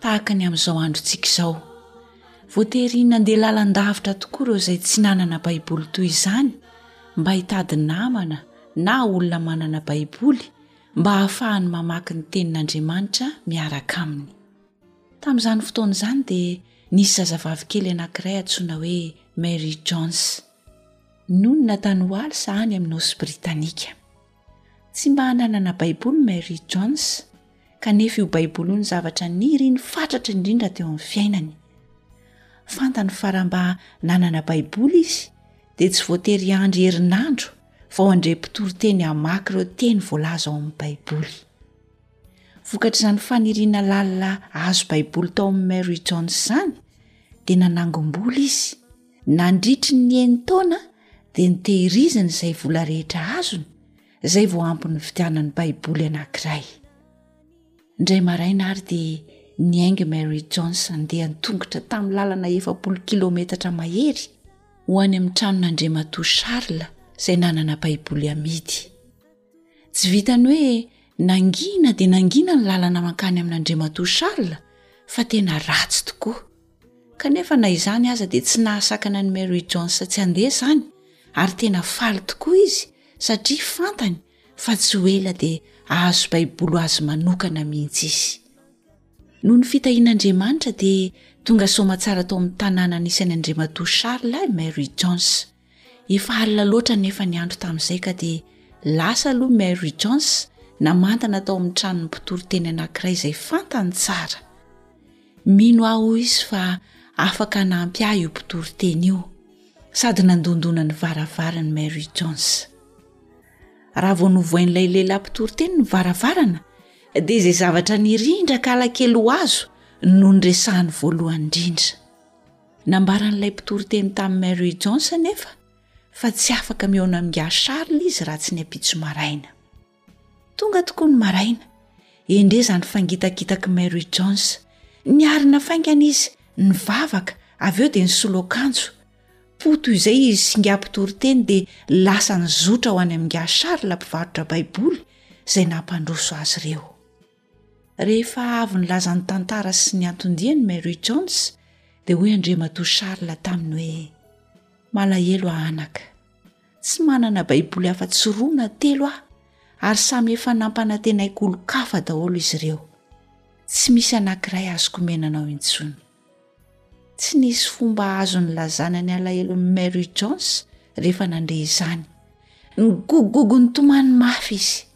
tahaka ny amin'izao androntsika izao. Voatery nandeha lalandavitra tokoa ireo izay tsy nanana Baiboly toy izany mba hitady namana na olona manana Baiboly mba hahafahany mamaky ny Tenin'Andriamanitra miaraka aminy. Tamin'izany fotoana izany dia nisy zazavavikely anankiray antsoina hoe Mary Jones, nonina tany Wales any amin'ny Nosy Britanika. Tsy mba hananana Baiboly Mary Jones, kanefa io Baiboly io ny zavatra niriny fatratra indrindra teo amin'ny fiainany. Fantany fa raha mba nanana Baiboly izy, dia tsy voatery handry herinandro vao handre-mpitory teny hamaky ireo teny voalaza ao amin'ny Baiboly. Vokatr'izany faniriana lalina hahazo Baiboly tao amin'i Mary Jones izany, dia nanangom-bola izy. nandritry ny enintaona dia nitehiriziny izay vola rehetra azony izay vao ampin'ny vidianany baiboly anankiray indray maraina ary dia niainga mary jons ndeha nytongotra tamin'ny lalana efapolo kilometatra mahery ho any amin'ny tranon'andriamatoa charles izay nanana baiboly amidy tsy vitany hoe nangina dia nangina ny lalana mankany amin'andriamatoa charles fa tena ratsy tokoa kanefa na izany aza dia tsy nahasakana ny mary jans tsy andeha izany ary tena faly tokoa izy satria fantany fa tsy ho ela dia ahazo baiboly azy manokana mihitsy izy noho ny fitahian'andriamanitra dia tonga somatsara tao amin'ny tanàna anisan'andriamatoa charles mary jans Efa alina loatra anefa ny andro tamin'izay ka dia lasa aloha Mary Jones namantana tao amin'ny tranon'ny mpitory teny anankiray izay fantany tsara. Mino aho izy fa afaka nampy ahy io mpitory teny io sady nandondona ny varavarany Mary Jones. Raha vao novoain'ilay lehilahy mpitory teny ny varavarana dia izay zavatra nirindra ka alakely ho azo no niresahany voalohany indrindra. Nambaran'ilay mpitory teny tamin'i Mary Jones anefa fa tsy afaka mihaona amin'ingahy Charles izy raha tsy ny ampitso maraina. Tonga tokoa ny maraina, hendry izany fangitakitaky Mary Jones. Niarina faingana izy, nivavaka, avy eo dia nisolo akanjo. Poa toy izay izy sy ingahy mpitory teny dia lasa nizotra ho any amin'ingahy Charles mpivarotra Baiboly izay nampandroso azy ireo. Rehefa avy nilaza ny tantara sy ny anton-diany i Mary Jones dia hoy Andriamatoa Charles taminy hoe, Malahelo aho anaka. Tsy manana Baiboly afa-tsy roa na telo aho, ary samy efa nampanantenaiko olon-kafa daholo izy ireo. Tsy misy anankiray azoko omena anao intsony. Tsy nisy fomba azo nilazana ny alahelon'i Mary Jones rehefa nandre izany. Nigogogogo nitomany mafy izy.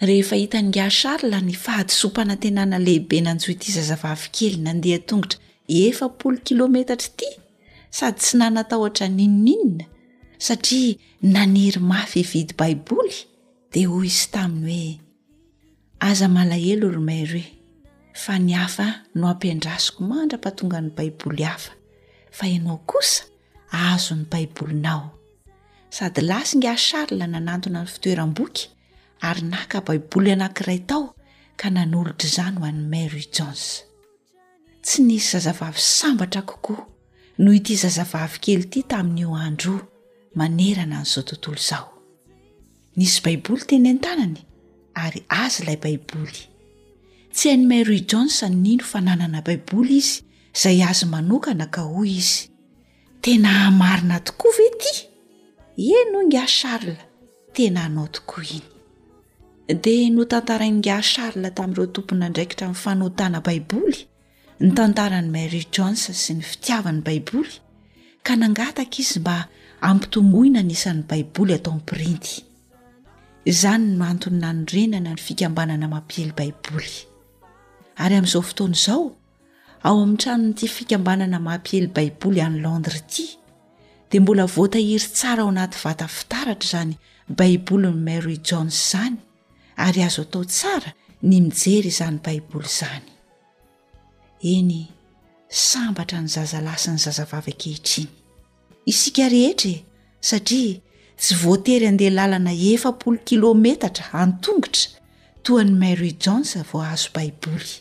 Rehefa hitan'ingahy Charles ny fahadisoam-panantenana lehiben'Anjo ity zazavavy kely nandeha an-tongotra efapolo kilometatra ity sady tsy nanatahotra n'inon'inona satria naniry mafy hividy Baiboly dia hoy izy taminy hoe Aza malahelo ry Mary fa ny hafa no ampiandrasiko mandra-pahatongan'ny Baiboly hafa fa ianao kosa ahazo ny Baibolinao. Sady lasy ngia Charles nanantona ny fitoeram-boky ary naka Baiboly anankiray tao ka nanolotra izany ho an'i Mary Jones. Tsy nisy zazavavy sambatra kokoa noho ity zazavavy kely ity tamin'io andro io manerana an'izao tontolo izao. Nisy Baiboly teny an-tanany, ary azy ilay Baiboly. Tsy hain'i Mary Johnson nino fa nanana Baiboly izy, izay azy manokana, ka hoy izy, Tena marina tokoa ve ity? Eny hoy ingahy Charles, tena anao tokoa iny. Dia notantarain'ingahy Charles tamin'ireo tompon'andraikitra amin'ny fanotana Baiboly ny tantaran'i Mary Jones sy ny fitiavan'ny Baiboly ka nangataka izy mba hampitomboina ny isan'ny Baiboly atao am-pirinty. Izany no antony nanorenana ny fikambanana mampiely Baiboly. Ary amin'izao fotoana izao, ao amin'ny tranon'ity fikambanana mampiely Baiboly any Londres ity, dia mbola voatahiry tsara ao anaty vata fitaratra izany Baibolin'i Mary Jones izany, ary azo atao tsara ny mijery izany baiboly izany eny sambatra ny zazalahy sy ny zazavavy ankehitriny isika rehetra e satria tsy voatery andeha lalana efapolo kilometatra antongotra toa ny mary jans vao azo baiboly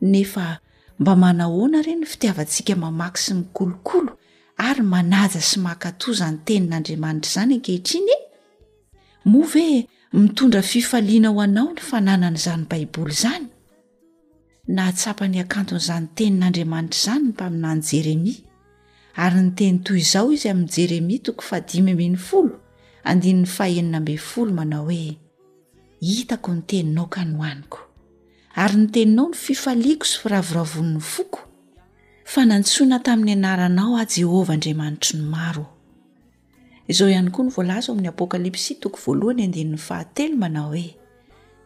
Nefa mba manahoana re ny fitiavantsika mamaky sy mikolokolo ary manaja sy mankatò izany Tenin'Andriamanitra izany ankehitriny e? Moa ve mitondra fifaliana ho anao ny fananana izany Baiboly izany? Nahatsapa ny hakanton'izany Tenin'Andriamanitra izany ny mpaminany Jeremia, ary niteny toy izao izy amin'i Jeremia toko fahadimy ambin'ny folo, andininy fahenina ambin'ny folo, manao hoe, Hitako ny teninao ka nohaniko. ary ny teninao no fifaliako sy firavoravoan'ny foko, fa nantsoina tamin'ny anaranao aho Jehovah Andriamanitry ny maro ô. Izao ihany koa no voalaza ao amin'ny Apokalypsy toko voalohany andininy fahatelo manao hoe,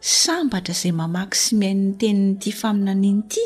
Sambatra izay mamaky sy mihaino ny tenin'ity faminaniana ity,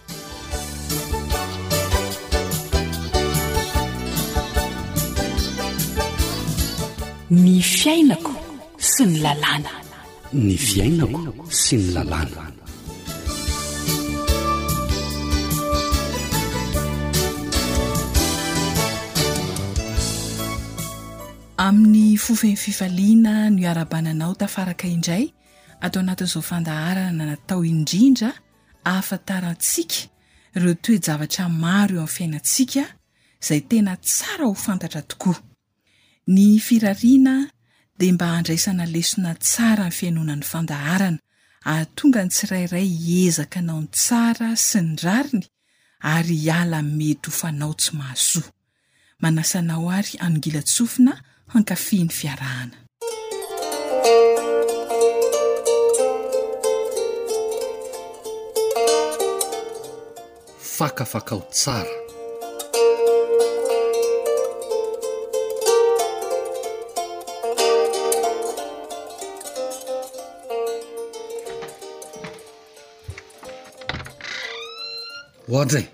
Ny fiainako sy ny lalàna. Ny fiainako sy ny lalàna. Amin'ny fofen'ny fifaliana no iarabananao tafaraka indray ato anatin'izao fandaharana natao indrindra ahafantarantsika ireo toe-javatra maro eo amin'ny fiainantsika izay tena tsara ho fantatra tokoa. Ny firariana dia mba handraisana lesona tsara amin'ny fihainoana ny fandaharana, hahatonga ny tsirairay hiezaka hanao ny tsara sy ny rariny ary hiala amin'ny mety ho fanao tsy mahasoa. Manasa anao ary hanongilan-tsofina hankafy ny fiarahana. Fakafakao tsara. Ohatra e!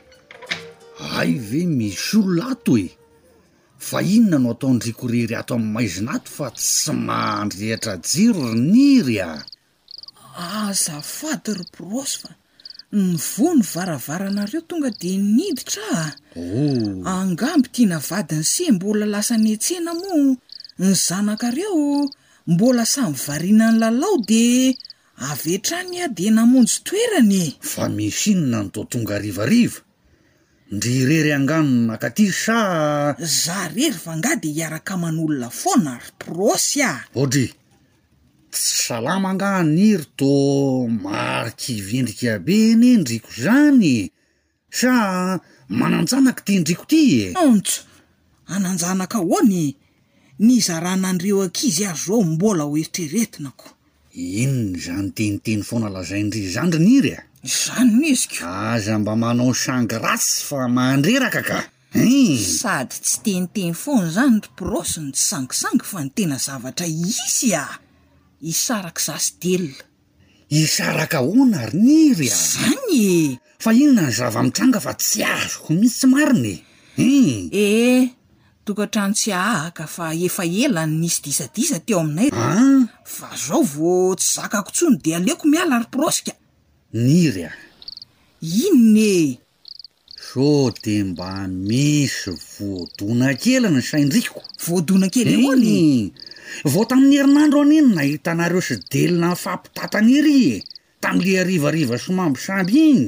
Hay ve misy olona ato e! Fa inona no ataon-driako irery ato amin'ny maizina ato fa tsy mandrehitra jiro ry niry a! Azafady ry Bros fa nivoha ny varavaranareo tonga dia niditra aho a! Oh! Angaha mby tiana vadiny se mbola lasa niantsena moa ny zanakareo mbola samy variana ny lalao dia Avy hatrany aho dia namonjy toerana e! Fa misy inona no toa tonga harivariva? Ndry irery angaha no nakaty sa? Za irery fa angaha dia hiaraka aman'olona foana ry prosy a! Odry! Tsy salama angaha anie ry toa marikivy endrika be anie ndriko izany e! Sa manan-janaka ty indriko ty e? Antsa! Hanan-janaka ahoana e? Ny hizarana an'ireo ankizy ary zao mbola ho eritreretina ko. Inona izany teniteny foana lazain-dry zandriny iry a? Izany no heziko. Aza mba manao sangy ratsy fa mandreraka ka hein! Sady tsy teniteny foana izany ry Pro sy ny tsy sangisangy fa ny tena zavatra hisy a! Hisaraka za sy Dela. Hisaraka ahoana ary niry a! Zany e! Fa inona ny zava-mitranga fa tsy azoko mihitsy tsy marina e! Hum! Ee, tokantrano tsy ahahaka fa efa ela no nisy disadisa teo aminay, An! fa zao vao tsy zakako intsony de aleoko miala ry prosika! Niry a! Inona e! Sao dia mba misy voadona kely ny sain-driko. Voadona kely ahoana e? Eny, vao tamin'ny herinandro anie no nahitanareo sy Delina nifampitatana ery e, tamin'ilay harivariva somambisamby iny.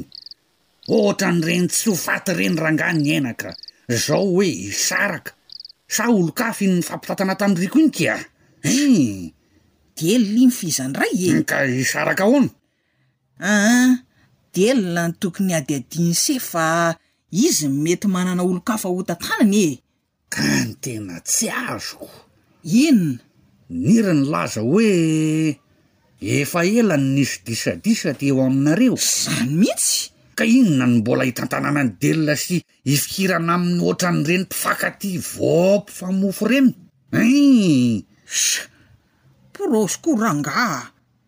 Ohatran'ireny tsy ho faty ireny rangahy ny aina ka, izao hoe hisaraka. Sa olon-kafa iny nifampitatana tamin-driko iny kya? Eny! Dia limo f'izany ray e! Ka hisaraka ahoana? Aa, Delila no tokony hadihadian'i Seff fa izy no mety manana olon-kafa hotantanany e! Ka ny tena tsy azoko, inona? Nirina nilaza hoe efa ela no nisy disadisa teo aminareo? Izany mihitsy! Ka inona no mbola hitantananan'i Delila sy hifikirana aminy ohatran'ireny mpifankatia vao mpifamofo ireny? Hein! Sh! Porosy koa rangaha!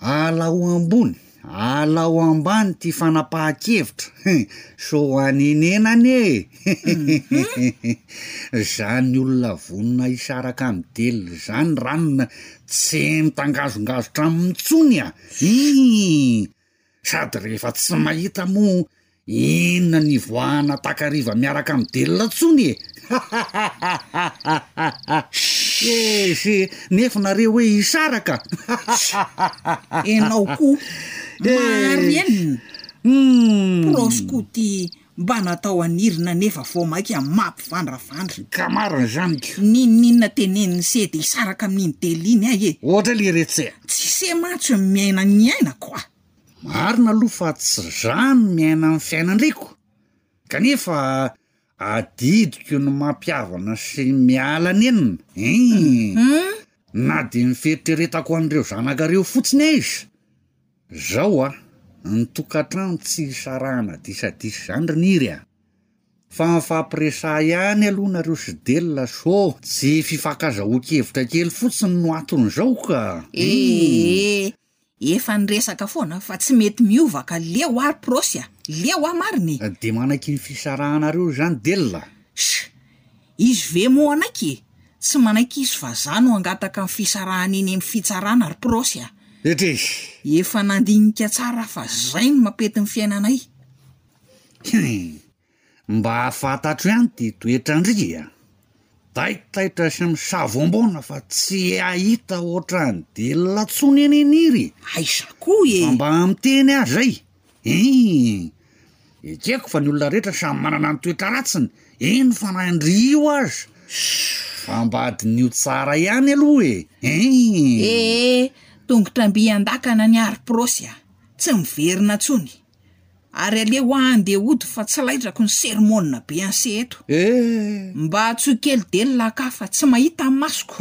Alao ambony alao ambany ty fanapahan-kevitra hein sao hanenenana e hehehehe zany olona vonona hisaraka am del zany ranona tsy mitangazongazotra aminy tsony a iihh sady rehefa tsy mahita moa Inona ny ivoahana takariva miaraka amin'ny delona tsony e! Eehh! Nefo nareo hoe hisaraka! Enao koa marenina! Humm! Prosco ty mba natao hanirina nefa vao maika mampivandravandra! Ka marina izany ko! N'inon'inona tenenin'i se de hisaraka amin'iny dely iny ahy e! Ohatra le retse! Tsy se mantsy miaina ny aina quoi! Marina aloha fa tsy za no miaina ny fiainan-driako kanefa adidiko ny mampihavana sy miala nenina eeh! na de ny fieritreretako an'ireo zanaka reo fotsiny aiza, zao a, ny tokantrano tsy isarahana disadisa zany ry niry a, fa mifampiresaha ihany aloha nareo sy delila so tsy fifankazahoan-kevitra kely fotsiny no aton'izao ka eeh! Efa niresaka foana fa tsy mety miova ka leo ah ry prosy a! Leo ah marina e! Dia manaiky ny fisarahanareo izany Del a! Sh! Izy ve moa hanaiky e! Tsy manaiky izy fa za no hangataka ny fisarahana eny amin'ny fitsarana ry prosy a! Etrez! Efa nandinika tsara fa zay no mampety ny fiainanay. Hum! Mba fantatro ihany ity toetran-dry a! Taitaitra sy misavombona fa tsy hahita ohatran'i Delila tsony anie ny ry! Aiza koa e! Fa mba miteny ahy zay! Hii! Ekeko fa ny olona rehetra samy manana ny toetra ratsiny, eny fa na an-dry io aza! Fa mba diniho tsara ihany aloha e! Hii! Ee, tongotra mby an-dakana ny Arprosy a! Tsy miverina tsony! Ary aleo hoa andeha hody fa tsy laitrako ny sermona be anse eto. Mba atsoy kely delila kah fa tsy mahita amin'ny masoko.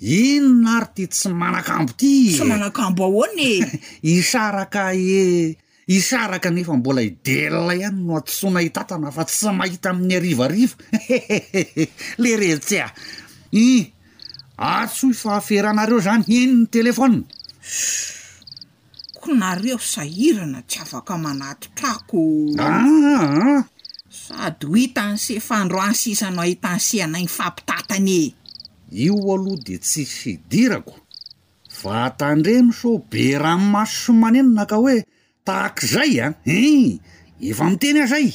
Inona ary ty tsy manakambo ty e? Tsy manakambo ahoana e? Hisaraka e! Hisaraka nefa mbola i delila ihany no atsoina hitatana fa tsy mahita amin'ny harivariva. Leretsea! Ih! Atsoy fa aferanareo zany heny ny telephone. ko nareo sahirana tsy afaka manatitra ako aa sady ho hita any se fandro any sisa no ahitany se anay mifampitantana e. Io aloha dia tsy hidirako fa tandremo sao be ranomaso sy manenina ka hoe tahak'izay an! Hii! Efa miteny aza ahy!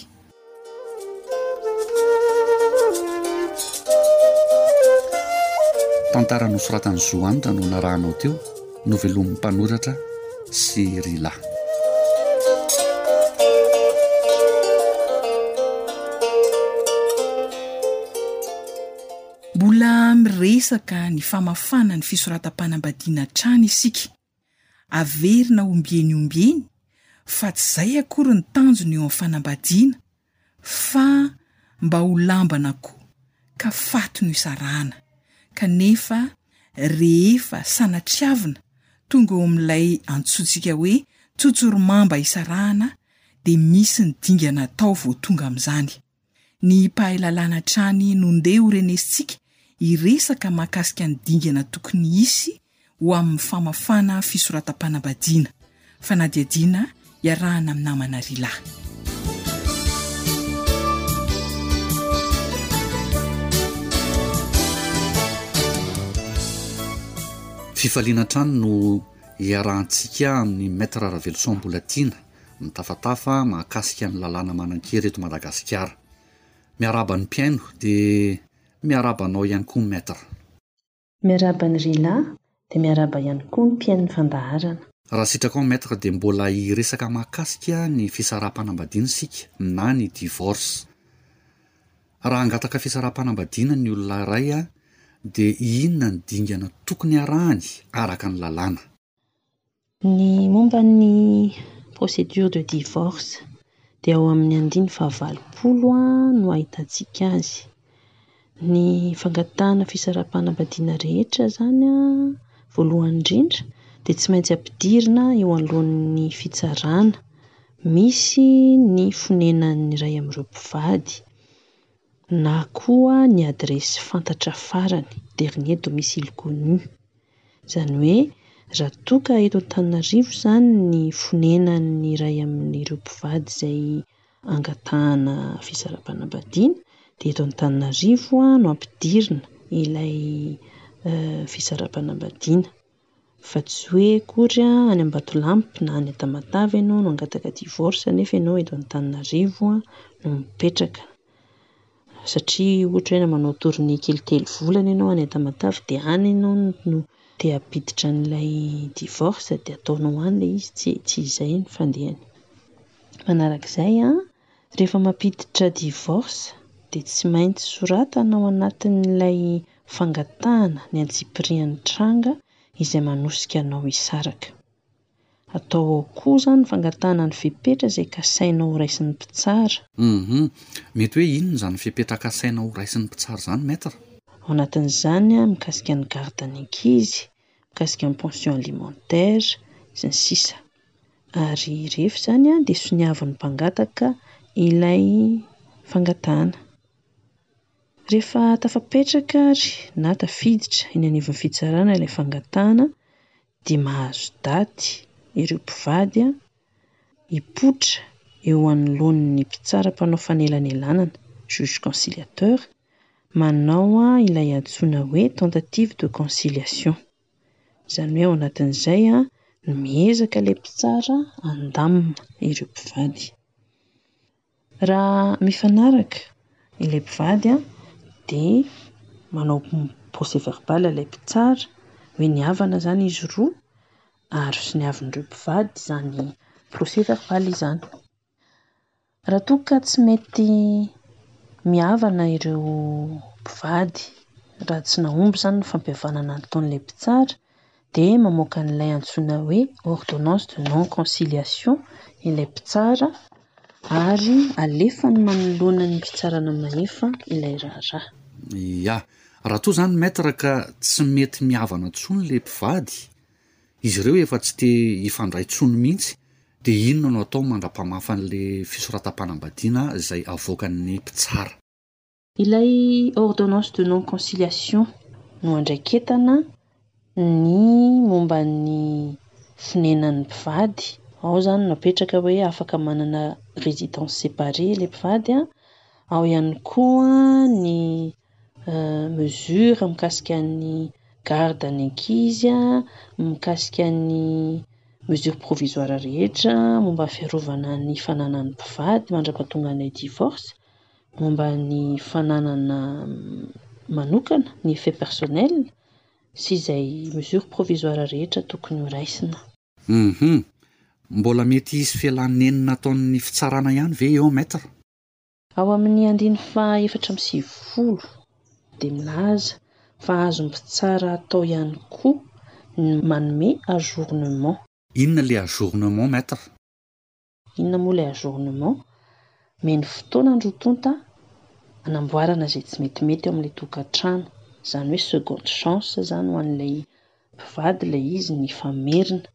Tantara nosoratan'i Zo Anta no narahanao teo, novelomin'ny mpanoratra sy Rila. resaka ny famafana ny fisoratam-panambadiana hatrany isika. Averina ombieny ombieny fa tsy izay akory ny tanjona eo amin'ny fanambadiana fa mba ho lambana koa ka faty no isarahana kanefa rehefa sanatriavina tonga eo amin'ilay antsointsika hoe tsotsorimamba isarahana dia misy ny dingana atao vao tonga amin'izany Ny mpahay lalàna hatrany no ndeha ho renesintsika hiresaka mahakasika ny dingana tokony hisy ho amin'ny famafàna fisoratam-panambadiana. Fanadihadiana iarahana amin'ny namana ry lahy. Fifaliana hatrany no iarahantsika amin'ny Maître Raveloson Mbolatiana. mitafatafa mahakasika ny lalàna manan-kery eto Madagasikara. Miarahaba ny mpihaino dia miarahaba anao ihany koa Maître. Miarahaba an'i Rila dia miarahaba ihany koa ny mpihaino ny fandaharana. Raha sitrakao Maître dia mbola hiresaka mahakasika ny fisaraham-panambadiana isika na ny divorce. Raha hangataka fisaraham-panambadiana ny olona iray dia inona ny dingana tokony harahany araka ny lalàna? Ny momba ny procédure de divorce dia ao amin'ny andininy fahavalopolo no ahitantsika azy. Ny fangatahana fisaraham-panambadiana rehetra izany an, voalohany indrindra dia tsy maintsy ampidirina eo alohan'ny fitsarana. Misy ny fonenan'ny iray amin'ireo mpivady. na koa ny adiresy fantatra farany, dernier domicile connu. Izany hoe raha toa ka eto Antananarivo izany ny fonenan'ny iray amin'ireo mpivady izay angatahana fisaraham-panambadiana dia eto Antananarivo no ampidirina ilay fisaraham-panambadiana. fa tsy hoe akory any Ambatolampy na any Tamatave ianao no hangataka divorce nefa ianao eto Antananarivo no mipetraka, satria ohatra hoe manao tournée kely telo volana ianao any Tamatave dia any ianao no te hampiditra an'ilay divorce dia ataonao any ilay izy, tsy izay no fandehany. Manarak'izay an. Rehefa mampiditra divorce dia tsy maintsy soratana ao anatin'ilay fangatahana ny antsipirihan'ny tranga izay manosika anao hisaraka. Atao ao koa izany fangatahana ny fepetra izay kasaina ho raisin'ny mpitsara. Humm. Mety hoe inona izany fepetra kasaina ho raisin'ny mpitsara izany Maître? Ao anatin'izany mikasika ny garde an'ny ankizy, mikasika ny pension alimentaire, sy ny sisa. Ary rehefa izany dia soniavin'ny mpangataka ilay fangatahana. Rehefa tafapetraka ary na tafiditra eny anivon'ny fitsarana ilay fangatahana dia mahazo daty ireo mpivady hipoitra eo anoloan'ny mpitsara mpanao fanelanelanana, juge conciliateur, manao ilay antsoina hoe tentative de conciliation. Izany hoe ao anatin'izay no miezaka ilay mpitsara handamina ireo mpivady. Raha mifanaraka ilay mpivady dia manao procès verbal ilay mpitsara hoe nihavana izany izy roa ary soniavin'ireo mpivady izany procès verbal izany. Raha toa ka tsy mety mihavana ireo mpivady, raha tsy nahomby izany ny fampihavanana nataon'ilay mpitsara, dia mamoaka an'ilay antsoina hoe ordonnance de non conciliation ilay mpitsara ary alefany manoloana ny mpitsarana mahefa ilay raharaha. Ia. Raha toa izany Maître ka tsy mety mihavana intsony ilay mpivady, izy ireo efa tsy te hifandray tsony mihitsy dia inona no atao mandrapamafa an'le fisoratam-panambadiana izay avoakan'ny mpitsara. Ilay ordonnance de non conciliation no andraiketana ny momba ny fonenan'ny mpivady, ao zany no apetraka hoe afaka manana residence separee le mpivady, ao ihany koa ny mesure mikasika ny garde ny ankizy mikasika ny mesure provisoire rehetra momba ny fiarovana ny fananan'ny mpivady mandrapahatonga ilay divorce momba ny fananana manokana ny effet personnel sy izay mesure provisoire rehetra tokony ho raisina. Humm! Mbola mety hisy felan'ny nenina ataon'ny fitsarana ihany ve eo Maître? Ao amin'ny andiny faha efatra amby sivifolo dia milaza fa azon'ny mpitsara atao ihany koa ny manome ajournement. Inona ilay ajournement Maître? Inona moa ilay ajournement? Omeny fotoana ny roa tonta hanamboarana izay tsy metimety ao amin'ilay tokantrano. Izany hoe seconde chance izany ho an'ilay mpivady ilay izy ny famerina.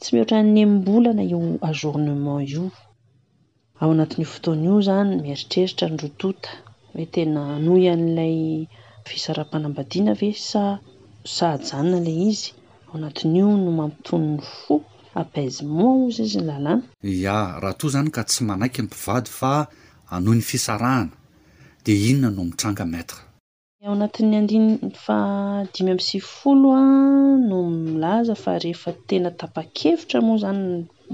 Tsy mihoatra ny enim-bolana io ajournement io. Ao anatin'io fotoana io izany mieritreritra ny roa tonta hoe tena hanohy an'ilay fisaram-panambadiana ve sa sa hajanona ilay izy. Ao anatin'io no mampitony ny fo, apaisement hozy izy ny lalàna. Ia, raha toa izany ka tsy manaiky ny mpivady fa hanohy ny fisarahana dia inona no mitranga Maître? Ny ao anatin'ny andininy fahadimy amby sivifolo no milaza fa rehefa tena tapa-kevitra moa izany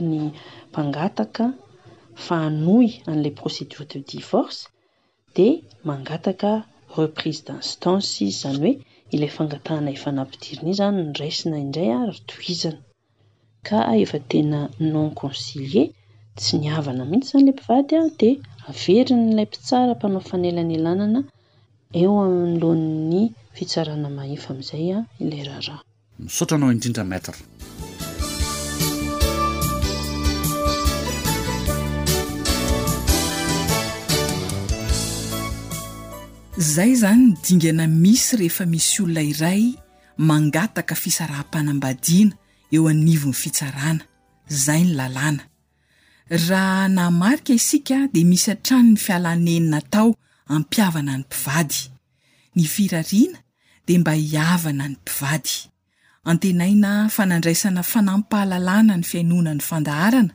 ny mpangataka fa hanohy an'ilay procédure de divorce dia mangataka reprise d'instance izy, izany hoe ilay fangatahana efa nampidiriny io izany no raisina indray ary tohizana. ka efa tena non concilié, tsy ny havana mihitsy izany ilay mpivady an, dia averin'ilay mpitsara mpanao fanelanelanana eo anoloan'ny fitsarana mahefa amin'izay ilay raharaha. Misaotra anao indrindra Maître. Zay zany ny dingana misy rehefa misy olona iray mangataka fisaraham-panambadiana eo anivon'ny fitsarana. Izay ny lalàna. Raha nahamaika isika dia misy hatrany ny fialaneny natao hampihavana ny mpivady. Ny firariana dia mba hihavana ny mpivady. Antenaina fanandraisana fanampahalalana ny fihainoana ny fandaharana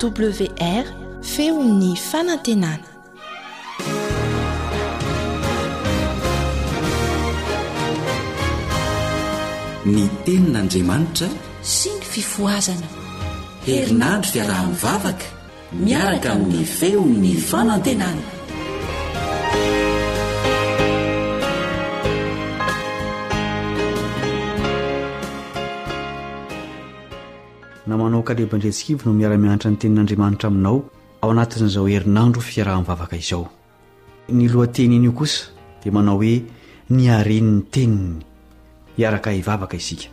AWR, feon'ny fanantenana. ny tenin'andriamanitra sy ny fifohazana herinandro fiaraha-mivavaka miaraka amin'ny feon'ny fanantenana na manao kalebandretsikivo no miara-mianatra ny tenin'andriamanitra aminao ao anatin'izao herinandro fiaraha-mivavaka izao. Ny lohatenin'io kosa dia manao hoe ny haren'ny teniny. Hiaraka hivavaka isika.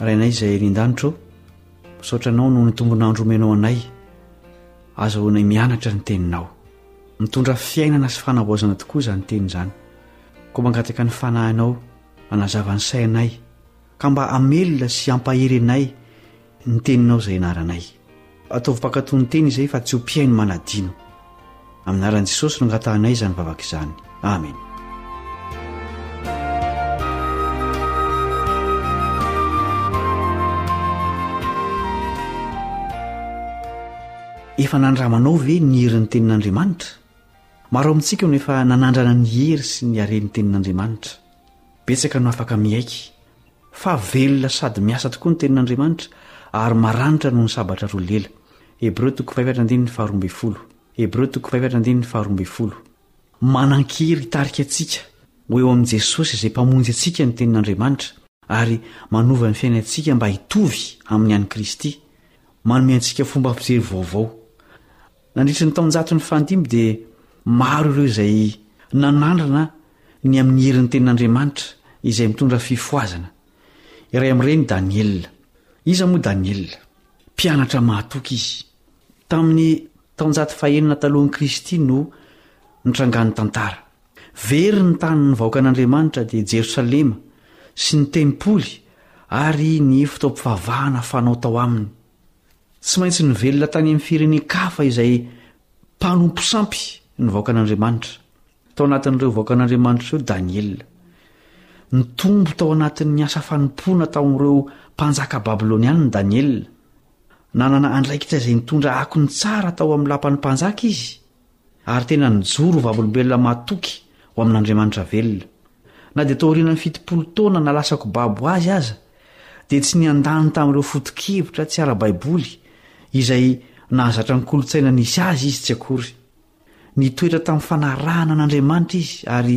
Rainay izay any an-danitro, misaotra anao noho ny tombon'andro omenao anay. Azahoanay mianatra ny teninao. Mitondra fiainana sy fanavaozana tokoa izany teny izany. Koa mangataka ny Fanahinao hanazava ny sainay ka mba hamelona sy hampahery anay ny Teninao izay ianaranay. Ataovy mpankatò ny Teny izay fa tsy ho mpihaino manadino. Amin'ny anaran'i Jesosy no angatahanay izany vavaka izany. Amena. Efa nandramanao ve ny herin'ny tenin'Andriamanitra? Maro amintsika no efa nanandrana ny hery sy ny haren'ny tenin'Andriamanitra. Betsaka no afaka miaiky fa velona sady miasa tokoa ny tenin'Andriamanitra ary maranitra noho ny sabatra roa lela. Hebreo toko faefatra andininy faharoa ambin'ny folo. Hebreo toko faefatra andininy faharoa ambin'ny folo. Manan-kery hitarika antsika ho eo amin'i Jesosy izay Mpamonjy antsika ny Tenin'Andriamanitra ary manova ny fiainantsika mba hitovy amin'ny an'i Kristy. Manome antsika fomba fijery vaovao. Nandritry ny taonjatony fahadimy dia maro ireo izay nanandrana ny amin'ny herin'ny Tenin'Andriamanitra izay mitondra fifohazana. Iray amin'ireny i Daniela. Iza moa Daniela? Mpianatra mahatoky izy. Tamin'ny taonjato fahenina talohan'i Kristy no nitrangan'ny tantara. Very ny tanin'ny vahoakan'Andriamanitra dia Jerosalema sy ny tempoly ary ny fotoam-pivavahana fanao tao aminy. Tsy maintsy nivelona tany amin'ny firenen-kafa izay mpanompo sampy ny vahoakan'Andriamanitra. Tao anatin'ireo vahoakan'Andriamanitra ireo Daniela. Nitombo tao anatin'ny asa fanompoana tamin'ireo mpanjaka babylonianina Daniela. Nanana andraikitra izay nitondra akony tsara tao amin'ny lapan'ny mpanjaka izy, ary tena nijoro ho vavolombelona mahatoky ho amin'Andriamanitra velona. Na dia taorian'ny fitopolo taona nalasako babo azy aza, dia tsy niandany tamin'ireo foto-kevitra tsy ara-baiboly izay nahazatra ny kolontsaina nisy azy izy tsy akory. Nitoetra tamin'ny fanarahana an'Andriamanitra izy ary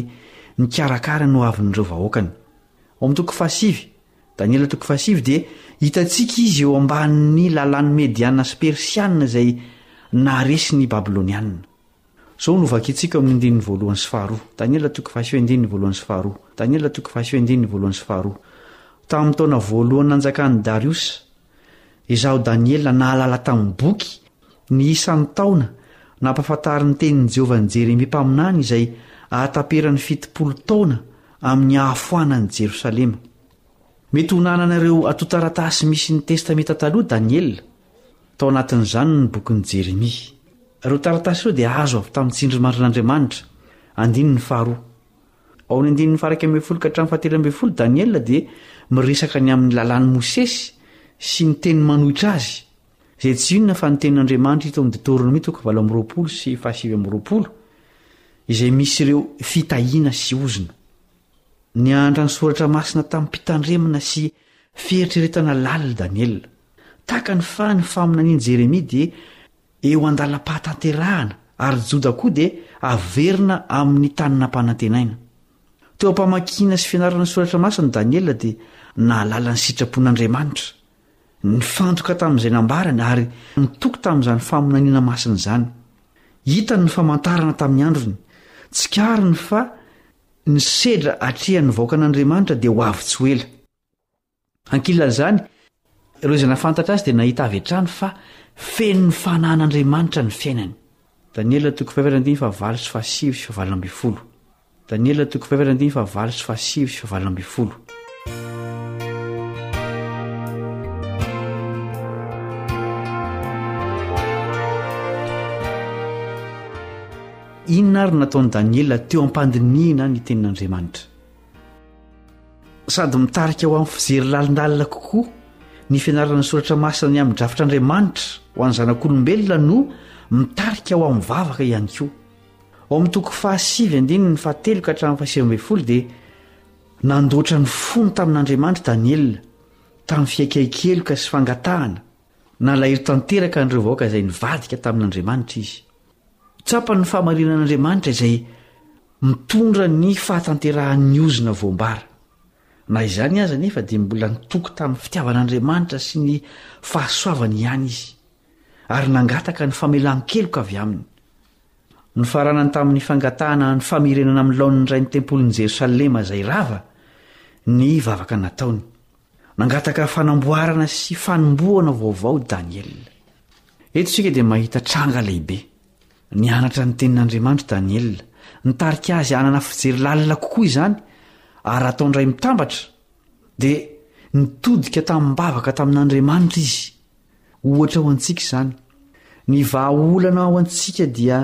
nikarakara ny hoavin'ireo vahoakany. Ao amin'ny toko fahasivy Daniela toko fahasivy dia hitantsika izy eo ambanin'ny lalàn'ny Mediana sy Persiana izay naharesy ny Babyloniana. Izao no vakintsika ao amin'ny andininy voalohany sy faharoa. Daniela toko fahasivy andininy voalohany sy faharoa. Daniela toko fahasivy andininy voalohany sy faharoa. Tamin'ny taona voalohany nanjakan'i Dariosa, Izaho Daniela nahalala tamin'ny boky ny isan'ny taona nampahafantarin'ny tenin'i Jehovah an'i Jeremia mpaminany izay hahataperan'ny fitopolo taona amin'ny hahafoanan'i Jerosalema. Mety ho nanana ireo atontaratasy misy ny Testamenta Taloha Daniela, tao anatin'izany ny bokin'i Jeremia. Ireo taratasy ireo dia azo avy tamin'ny tsindrimandrin'Andriamanitra. Andininy faharoa. Ao amin'ny andininy faha iraika ambin'ny folo ka hatramin'ny fahatelo ambin'ny folo, Daniela dia miresaka ny amin'ny Lalàn'i Mosesy sy ny teny manohitra azy, izay tsy inona fa ny tenin'Andriamanitra hita ao amin'ny Deteoronômia toko fahavalo amby roapolo sy fahasivy amby roapolo, izay misy ireo fitahiana sy ozona. Nianatra ny Soratra Masina tamim-pitandremana sy fieritreretana lalina i Daniela. Takany fa ny faminanian'i Jeremia dia eo an-dalam-pahatanterahana ary Joda koa dia averina amin'ny tany nampanantenaina. Teo am-pamakiana sy fianarana ny Soratra Masina i Daniela dia nahalala ny sitrapon'Andriamanitra. Nifantoka tamin'izay nambarany ary nitoky tamin'izany faminaniana masina izany. Hitany ny famantarana tamin'ny androny. Tsikariny fa ny sedra atrehan'ny vahoakan'Andriamanitra dia ho avy tsy ho ela. Ankilan'izany, ireo izay nahafantatra azy dia nahita avy hatrany fa fenon'ny fanahin'Andriamanitra ny fiainany. Daniela toko fahefatra andiny fahavalo sy fahasivy sy fahavalo ambin'ny folo. Daniela toko fahefatra andiny fahavalo sy fahasivy sy fahavalo ambin'ny folo. Inona ary nataon'i Daniela teo am-pandinihina ny tenin'Andriamanitra? Sady mitarika ho amin'ny fijery lalindalina kokoa ny fianarana ny soratra masina ny amin'ny drafitr'Andriamanitra ho an'ny zanak'olombelona no mitarika ho amin'ny vavaka ihany koa. Ao amin'ny toko fahasivy andininy fahatelo ka hatramin'ny fahasivy ambin'ny folo dia nandoatra ny fony tamin'Andriamanitra i Daniela tamin'ny fihaikaiky heloka sy fangatahana Nalahelo tanteraka an'ireo vahoaka izay nivadika tamin'Andriamanitra izy. Tsapany ny fahamarinan'Andriamanitra izay mitondra ny fahatanterahan'ny ozona voambara. Na izany aza anefa dia mbola nitoky tamin'ny fitiavan'Andriamanitra sy ny fahasoavany ihany izy, ary nangataka ny famelan-keloka avy aminy. Nifaranany tamin'ny fangatahana ny famerenana amin'ny laoniny iray ny tempolin'i Jerosalema izay rava ny vavaka nataony. Nangataka fanamboarana sy fanombohana vaovao i Daniela. Eto isika dia mahita tranga lehibe. Nianatra ny tenin'Andriamanitra i Daniela. Nitarika azy hanana fijery lalina kokoa izany, ary raha tao indray mitambatra, dia nitodika tamim-bavaka tamin'Andriamanitra izy. Ohatra ho antsika izany. Ny vahaolana ao antsika dia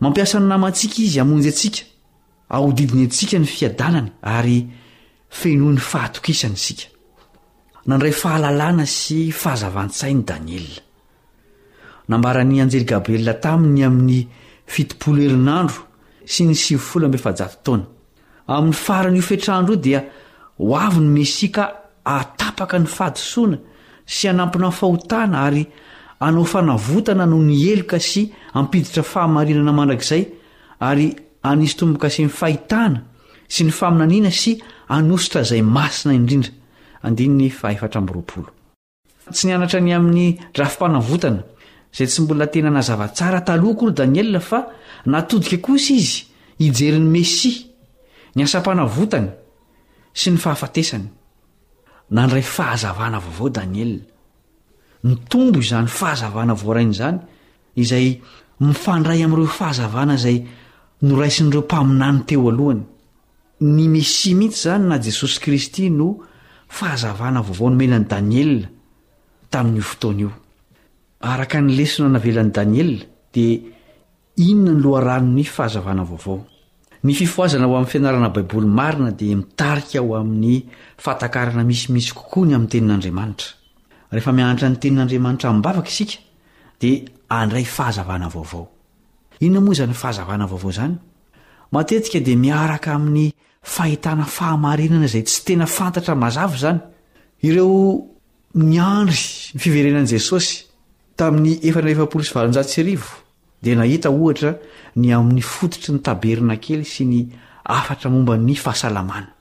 Mampiasa ny namantsika izy hamonjy antsika. Ahodidiny antsika ny fiadanany ary fenoin'ny fahatokisany isika. Nandray fahalalana sy fahazavan-tsain'i Daniela. Nambaran'ny anjely Gabriela taminy ny amin'ny fitopolo herinandro sy ny sivifolo amby efajato taona. Amin'ny faran'io fetr'andro io dia ho avy ny Mesia ka hahatapaka ny fahadisoana sy hanampy ny fahotana ary hanao fanavotana noho ny heloka sy hampiditra fahamarinana mandrakizay ary hanisy tombo-kasen'ny fahitana sy ny faminaniana sy hanositra izay masina indrindra. Tsy nianatra ny amin'ny rafi-panavotana, izay tsy mbola tena nazava tsara taloha akory Daniela fa natodika kosa izy hijery ny Mesia, ny asam-panavotany, sy ny fahafatesany. Nandray fahazavana vaovao Daniela. Nitombo izany fahazavana voarainy izany, izay mifandray amin'ireo fahazavana izay noraisin'ireo mpaminany teo alohany. Ny Mesia mihitsy izany na Jesosy Kristy no fahazavana vaovao nomena an'i Daniela tamin'io fotoana io. Araka ny lesona navelan'i Daniela, dia inona ny loharanon'ny fahazavana vaovao? Ny fifohazana ho amin'ny fianarana Baiboly marina dia mitarika ho amin'ny fahatakarana misimisy kokoa ny amin'ny Tenin'Andriamanitra. Rehefa mianatra ny Tenin'Andriamanitra amim-bavaka isika, dia handray fahazavana vaovao. Inona moa izany fahazavana vaovao izany? Matetika dia miaraka amin'ny fahitana fahamarinana izay tsy tena fantatra mazava izany. Ireo niandry ny fiverenan'i Jesosy tamin'ny efatra efapolo sy valonjato sy arivo dia nahita ohatra ny amin'ny fototry ny tabernakely sy ny hafatra momba ny fahasalamana.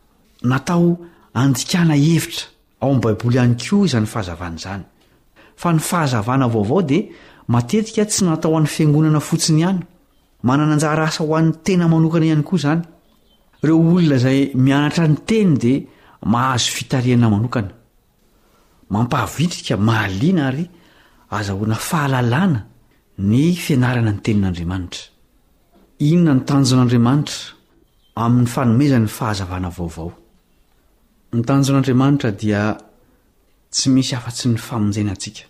Natao andikana hevitra ao amin'ny Baiboly ihany koa izany fahazavana izany. Fa ny fahazavana vaovao dia matetika tsy natao an'ny fiangonana fotsiny ihany, Manana anjara asa ho an'ny tena manokana ihany koa izany. Ireo olona izay mianatra ny teny dia mahazo fitarihana manokana. Mampahavitrika, mahaliana ary azahoana fahalalana ny fianarana ny tenin'Andriamanitra. Inona ny tanjon'Andriamanitra amin'ny fanomezany fahazavana vaovao? Ny tanjon'Andriamanitra dia tsy misy afa-tsy ny famonjena antsika.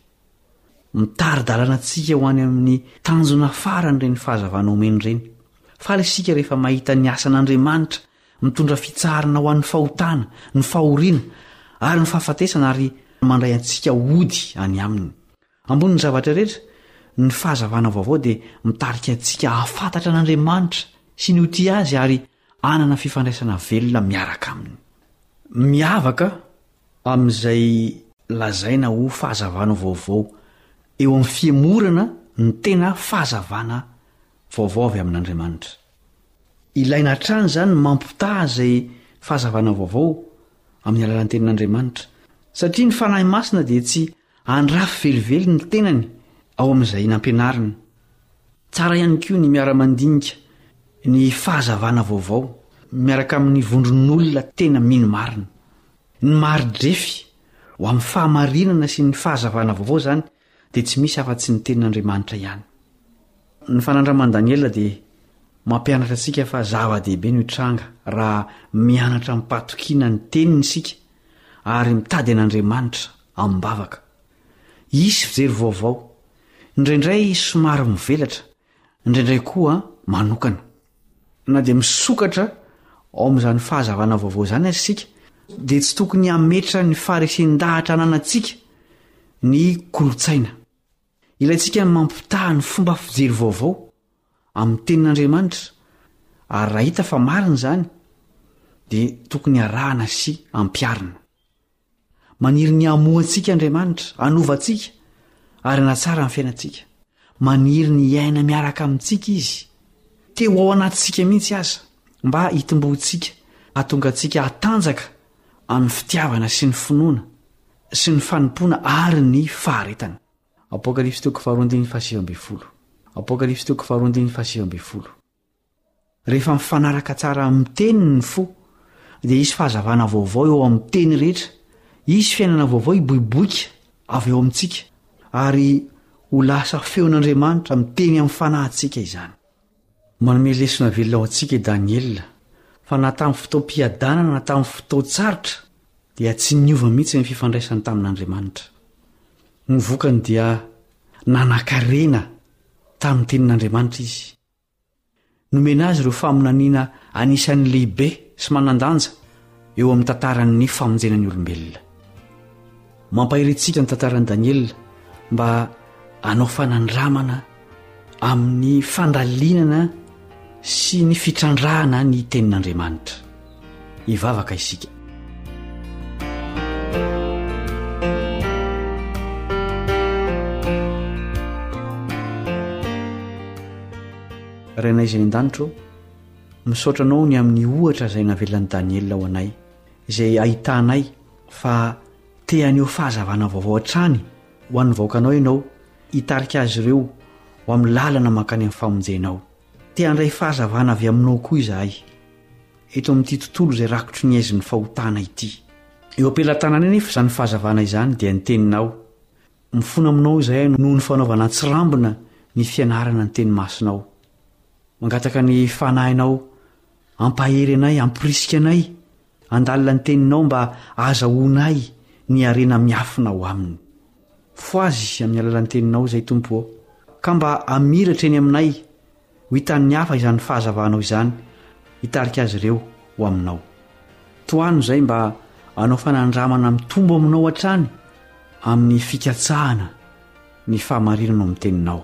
Mitari-dalana antsika ho any amin'ny tanjona farany ireny fahazavana omeny ireny. Faly isika rehefa mahita ny asan'Andriamanitra mitondra fitsaharana ho an'ny fahotana, ny fahoriana, ary ny fahafatesana ary mandray antsika hody any Aminy. Ambonin'ny zavatra rehetra, ny fahazavana vaovao dia mitarika antsika hahafantatra an'Andriamanitra sy ny ho tia Azy ary Hanana fifandraisana velona miaraka aminy. Miavaka amin'izay lazaina ho fahazavana vaovao eo amin'ny fihemorana ny tena fahazavana vaovao avy amin'Andriamanitra. Ilaina hatrany izany ny mampitaha izay fahazavana vaovao amin'ny alalan'ny Tenin'Andriamanitra, satria ny Fanahy Masina dia tsy Andrafy velively ny tenany ao amin'izay nampianariny. Tsara ihany koa ny miara-mandinika ny fahazavana vaovao miaraka amin'ny vondron'olona tena mino marina. Ny mari-drefy ho amin'ny fahamarinana sy ny fahazavana vaovao izany dia tsy misy afa-tsy ny Tenin'Andriamanitra ihany. Ny fanandraman'i Daniela dia mampianatra antsika fa zava-dehibe no hitranga raha mianatra amim-pahatokiana ny Teniny isika ary mitady an'Andriamanitra amim-bavaka. Hisy fijery vaovao, indraindray somary mivelatra, indraindray koa manokana. Na dia misokatra ao amin'izany fahazavana vaovao izany aza isika, dia tsy tokony hametra ny faharesen-dahatra ananantsika ny kolontsaina. Ilaintsika ny mampitaha ny fomba fijery vaovao amin'ny Tenin'Andriamanitra, ary raha hita fa marina izany, dia tokony harahana sy ampiharina. Maniry ny hamoha antsika Andriamanitra, hanova antsika, ary hanatsara ny fiainantsika. Maniry ny hiaina miaraka amintsika Izy, te ho ao anatintsika mihitsy aza, mba hitomboantsika, hahatonga antsika hatanjaka amin'ny fitiavana sy ny finoana sy ny fanompoana ary ny faharetana. Apokalypsy toko faharoandininy fahasivambinifolo. Apokalypsy toko faharoandininy fahasivambinifolo. Rehefa mifanaraka tsara amin'ny Teniny ny fo, dia hisy fahazavana vaovao eo amin'ny teny rehetra, hisy fiainana vaovao hiboiboika avy ao amintsika, ary ho lasa feon'Andriamanitra miteny amin'ny fanahintsika izany. Manome lesona velona ho antsika i Daniela, fa na tamin'ny fotoam-piadanana na tamin'ny fotoan-tsarotra, dia tsy niova mihitsy ny fifandraisany tamin'Andriamanitra. Ny vokany dia nanankarena tamin'ny Tenin'Andriamanitra izy. Nomena azy ireo faminaniana anisan'ny lehibe sy manan-danja eo amin'ny tantaran'ny famonjena ny olombelona. Mampahery antsika ny tantaran'i Daniela mba hanao fanandramana amin'ny fandalinana sy ny fitrandrahana ny tenin'Andriamanitra. Hivavaka isika. Rainay izay any an-danitro, misaotra anao ny amin'ny ohatra izay navelan'i Daniela ho anay, izay ahitanay fa te haneho fahazavana vaovao hatrany ho an'ny vahoakanao ianao, hitarika azy ireo ho amin'ny lalana mankany amin'ny famonjenao. Te handray fahazavana avy aminao koa izahay, eto amin'ity tontolo izay rakotry ny haizin'ny fahotana ity. Eo am-pelatananay anefa izany fahazavana izany, dia ny Teninao. Mifona aminao izahay noho ny fanaovana an-tsirambina ny fianarana ny Teny Masinao. Mangataka ny Fanahinao hampahery anay, hampirisika anay Andalina ny teninao mba ahazahoanay ny harena miafina ao aminy. Fohazy amin'ny alalan'ny teninao izay Tompo ô, ka mba hamiratra eny aminay ho hitan'ny hafa izany fahazavanao izany, hitarika azy ireo ho aminao. Tohano izay mba hanao fanandramana mitombo aminao hatrany amin'ny fikatsahana ny fahamarinana ao amin'ny teninao.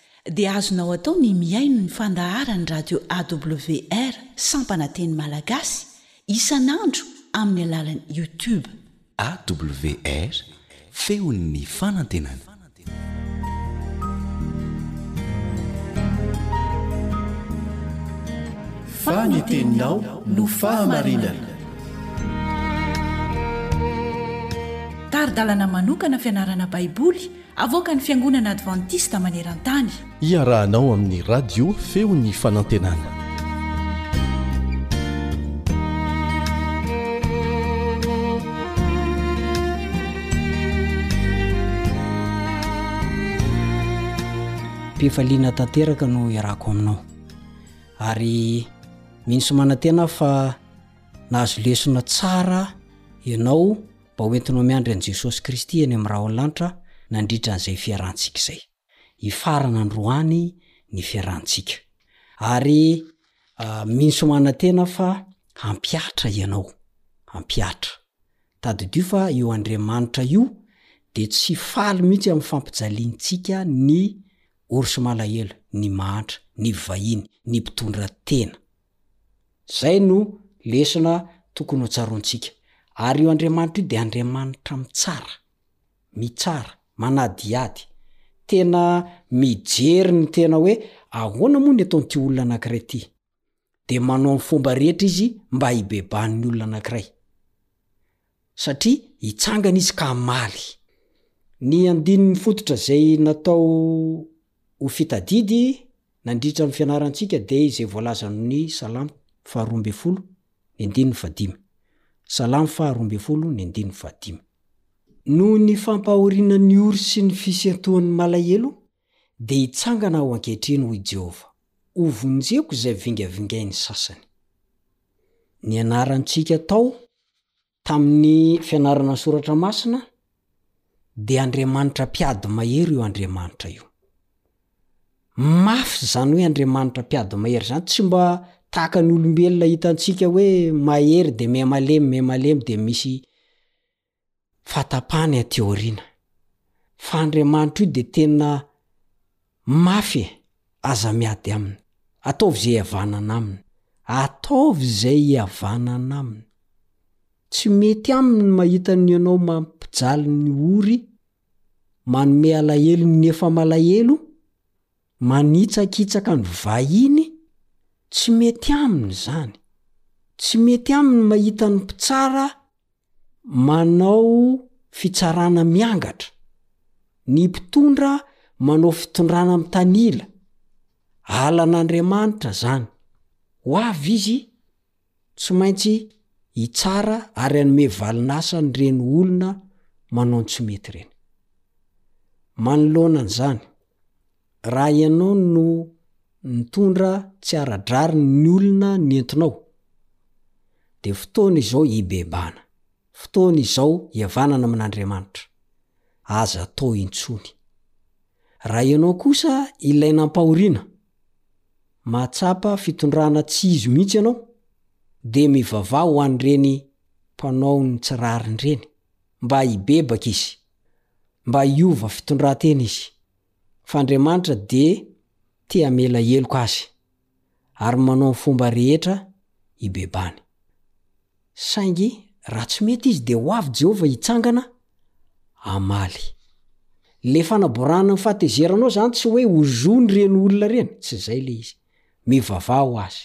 dia azonao atao ny mihaino ny fandaharan'ny radio AWR sampana teny malagasy isan'andro amin'ny alalan'ny YouTube. AWR, feon'ny fanantenana. Fa ny teninao no fahamarinana. Tari-dalana manokana fianarana Baiboly. Avoakan'ny Fiangonana Advantista maneran-tany. Iarahanao amin'ny Radio Feon'ny Fanantenana. Am-pifaliana tanteraka no iarahako aminao. Ary mino sy manantena aho fa nahazo lesona tsara ianao Mba hoentinao miandry an'i Jesosy Kristy eny amin'ny rahonlanitra nandritra an'izay fiarahantsika izay. Hifarana androany ny fiarahantsika. Ary mintso manantena fa hampihatra ianao. Hampihatra. Tadidio fa io Andriamanitra io dia tsy faly mihitsy amin'ny fampijaliantsika ny orsy malahelo, ny mahantra, ny vahiny, ny mpitondra tena. Izay no lesona tokony ho tsaroantsika. Ary io Andriamanitra io dia Andriamanitra mitsara, mitsara, manadihady. Tena mijery ny tena hoe ahoana moa ny ataon'ity olona anankiray ity. Dia manao ny fomba rehetra izy mba hibebahan'ny olona anankiray. satria hitsangana izy ka hamaly. Ny andininy mifototra izay natao ho fitadidy nandritra ny fianarantsika dia izay voalaza amin'ny Salamo faha roa ambin'ny folo, ny andininy fahadimy. Salamo faha roa ambin'ny folo, ny andininy fahadimy. Noho ny fampahoriana ny ory sy ny fisentohan'ny malahelo, dia hitsangana aho ankehitriny, hoy Jehovah, hovonjeko izay vingavingain'ny sasany. Nianarantsika tao Tamin'ny fianarana ny soratra masina dia Andriamanitra mpiady mahery io Andriamanitra io. Mafy izany hoe Andriamanitra mpiady mahery izany, tsy mba tahaka ny olombelona hitantsika hoe mahery dia miha malemy, miha malemy dia misy fa tapahany aty aoriana fa Andriamanitra io dia tena mafy e! aza miady aminy, ataovy izay hihavanana aminy, ataovy izay hihavanana aminy, tsy mety aminy ny mahita ny ianao mampijaly ny ory, manome alahelo ny efa malahelo, manitsakitsaka ny vahiny, tsy mety aminy izany, tsy mety aminy ny mahita ny mpitsara, Manao fitsarana miangatra. Ny mpitondra manao fitondrana mitanila. Alan'Andriamanitra zany. Ho avy izy tsy maintsy hitsara ary hanome valin'asa an'ireny olona manao ny tsy mety ireny. Manoloana an'izany. Raha ianao no nitondra tsy ara-drariny ny olona nentinao, dia fotoana izao hibebana, fotoana izao hihavanana amin'Andriamanitra. Aza atao intsony. Raha ianao kosa ilay nampahoriana, mahatsapa fitondrana tsy izy mihitsy ianao, dia mivavaha ho an'ireny mpanaony tsy rariny ireny, mba hibebaka izy. mba hiova fitondran-tena izy, fa Andriamanitra dia te hamela heloka azy, ary manao ny fomba rehetra hibebany. Saingy raha tsy mety izy dia ho avy Jehovah hitsangana hamaly. Ilay fanaborana ny fahatezeranao izany tsy hoe ho zo ny reny olona ireny, tsy izay ilay izy. Mivavaha ho azy.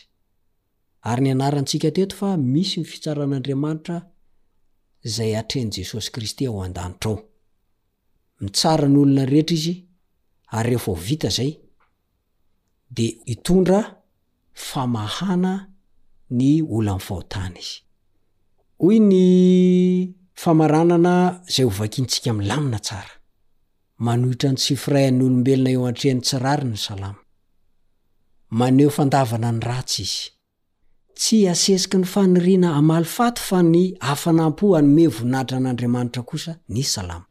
Ary nianarantsika teto fa misy ny fitsaran'Andriamanitra izay hatrehin'i Jesosy Kristy ao an-danitra ao. Mitsara ny olona rehetra Izy ary rehefa ho vita izay dia hitondra famahana ny olan'ny fahotana Izy. Hoy ny famaranana izay hovakintsika milamina tsara. Manohitra ny tsy firaian'ny olombelona eo antrehan'ny tsy rariny ny Salamo. Maneho fandavana ny ratsy izy. Tsy asesiky ny faniriana hamaly faty fa ny hafanam-po hanome voninahitra an'Andriamanitra kosa ny Salamo.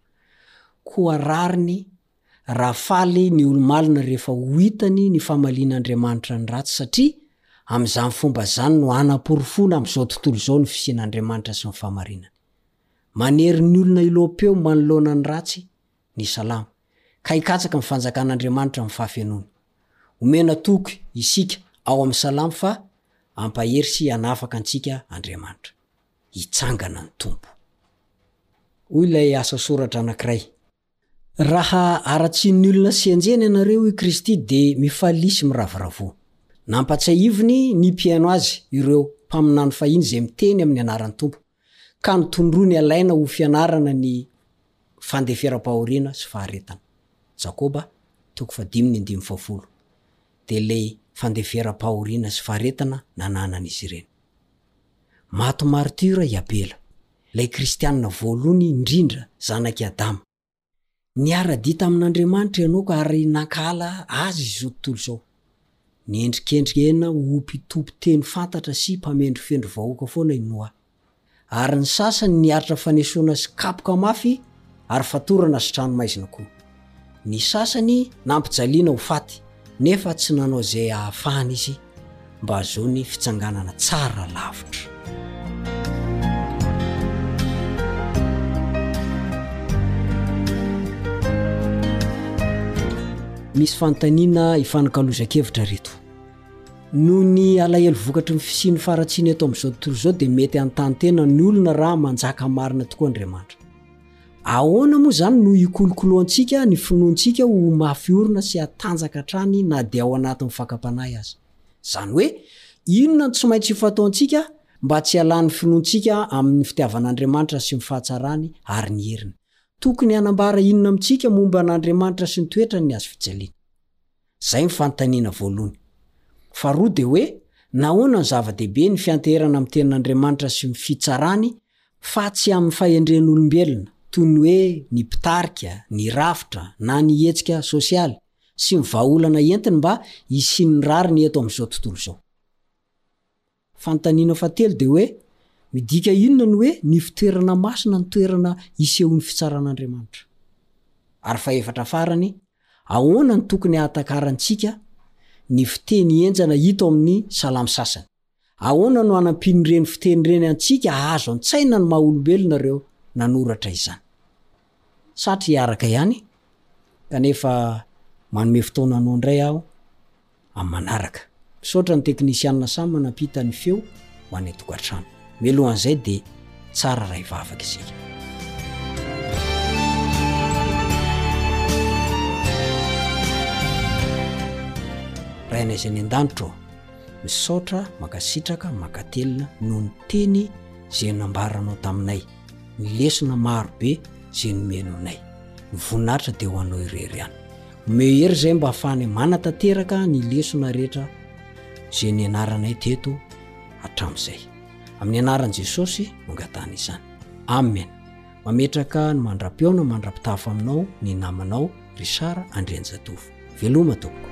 Koa rariny raha faly ny olo-malina rehefa ho hitany ny famalian'Andriamanitra ny ratsy satria amin'izany fomba izany no hanaporofoana amin'izao tontolo izao ny fisian'Andriamanitra sy ny fahamarinany. Manery ny olona hiloham-peo manoloana ny ratsy ny Salamo, ka hikatsaka ny fanjakan'Andriamanitra amin'ny fahafenoany. Omena toky isika ao amin'ny Salamo fa hampahery sy hanafaka antsika Andriamanitra. Hitsangana ny Tompo. Hoy ilay asa soratra anankiray. Raha haratsian'ny olona sy enjehiny ianareo i Kristy dia mifalia sy miravoravoa. Nampatsiahiviny ny mpihaino azy ireo mpaminany fahiny izay miteny amin'ny anaran'ny Tompo, ka notondroiny alaina ho fianarana ny fandeferam-pahoriana sy faharetana. Jakoba, toko fahadimy ny andininy fahafolo. Dia ilay fandeferam-pahoriana sy faharetana nananan'izy ireny. Maty martiora i Abela, ilay Kristianina voalohany indrindra zanak'i Adama. Niara-dia tamin'Andriamanitra i Enoka ary nankahala azy izao tontolo izao. Niendrikendrikena ho mpitompy teny fantatra sy mpamendrofendro vahoaka foana i Noa. Ary ny sasany niaritra fanesoana sy kapoka mafy ary fatorana sy tranomaizina koa. Ny sasany nampijaliana ho faty nefa tsy nanao izay hahafahana izy mba hahazoany fitsanganana tsara lavitra. Misy fanontaniana ifanakalozan-kevitra ireto. Noho ny alahelo vokatry ny fisian'ny faharatsiana eto amin'izao tontolo izao dia mety hanontany tena ny olona raha manjaka marina tokoa Andriamanitra. Ahoana moa izany no hikolokoloantsika ny finoantsika ho mafy orina sy hatanjaka hatrany na dia ao anatin'ny fakam-panahy aza? Izany hoe, inona no tsy maintsy ho fataontsika mba tsy hialan'ny finoantsika amin'ny fitiavan'Andriamanitra sy ny fahatsarany ary ny heriny? Tokony hanambara inona amintsika momba an'Andriamanitra sy ny toetrany ny hazofijaliana? Izay ny fanontaniana voalohny. Faharoa dia hoe, nahoana no zava-dehibe ny fianteherana amin'ny Tenin'Andriamanitra sy ny fitsarany fa tsy amin'ny fahendren'olombelona, toy ny hoe ny mpitarika, ny rafitra, na ny hetsika sosialy, sy ny vahaolana entiny mba hisian'ny rariny eto amin'izao tontolo izao? Fanontaniana fahatelo dia hoe, Midika inona ny hoe ny fitoerana masina ny toerana isehoan'ny fitsaran'Andriamanitra? Ary fahefatra farany, ahoana no tokony hahatakarantsika ny fiteny henjana hita ao amin'ny salamo sasany? Ahoana no hanampian'ireny fiteny ireny antsika hahazo an-tsaina ny maha-olombelona ireo nanoratra izany? Satry hiaraka ihany, kanefa manome fotoana anao indray aho amin'ny manaraka. Misaotra ny teknisianina samy manampita ny feo ho any an-tokantrano. Mialohan'izay dia tsara raha hivavaka isika. Rainay izay any an-danitra ô, misaotra, mankasitraka, mankatelina noho ny teny izay nambaranao taminay, ny lesona maro be izay nomenao anay. Ny voninahitra dia ho anao irery ihany. Omeo hery izay mba afahany manatanteraka ny lesona rehetra izay nianaranay teto hatramin'izay. Amin'ny anaran'i Jesosy no angatahana izany. Amen. Mametraka ny mandra-peo na mandra-pitafo aminao ny namanao Richard Andrianjatovo. Veloma tompoko.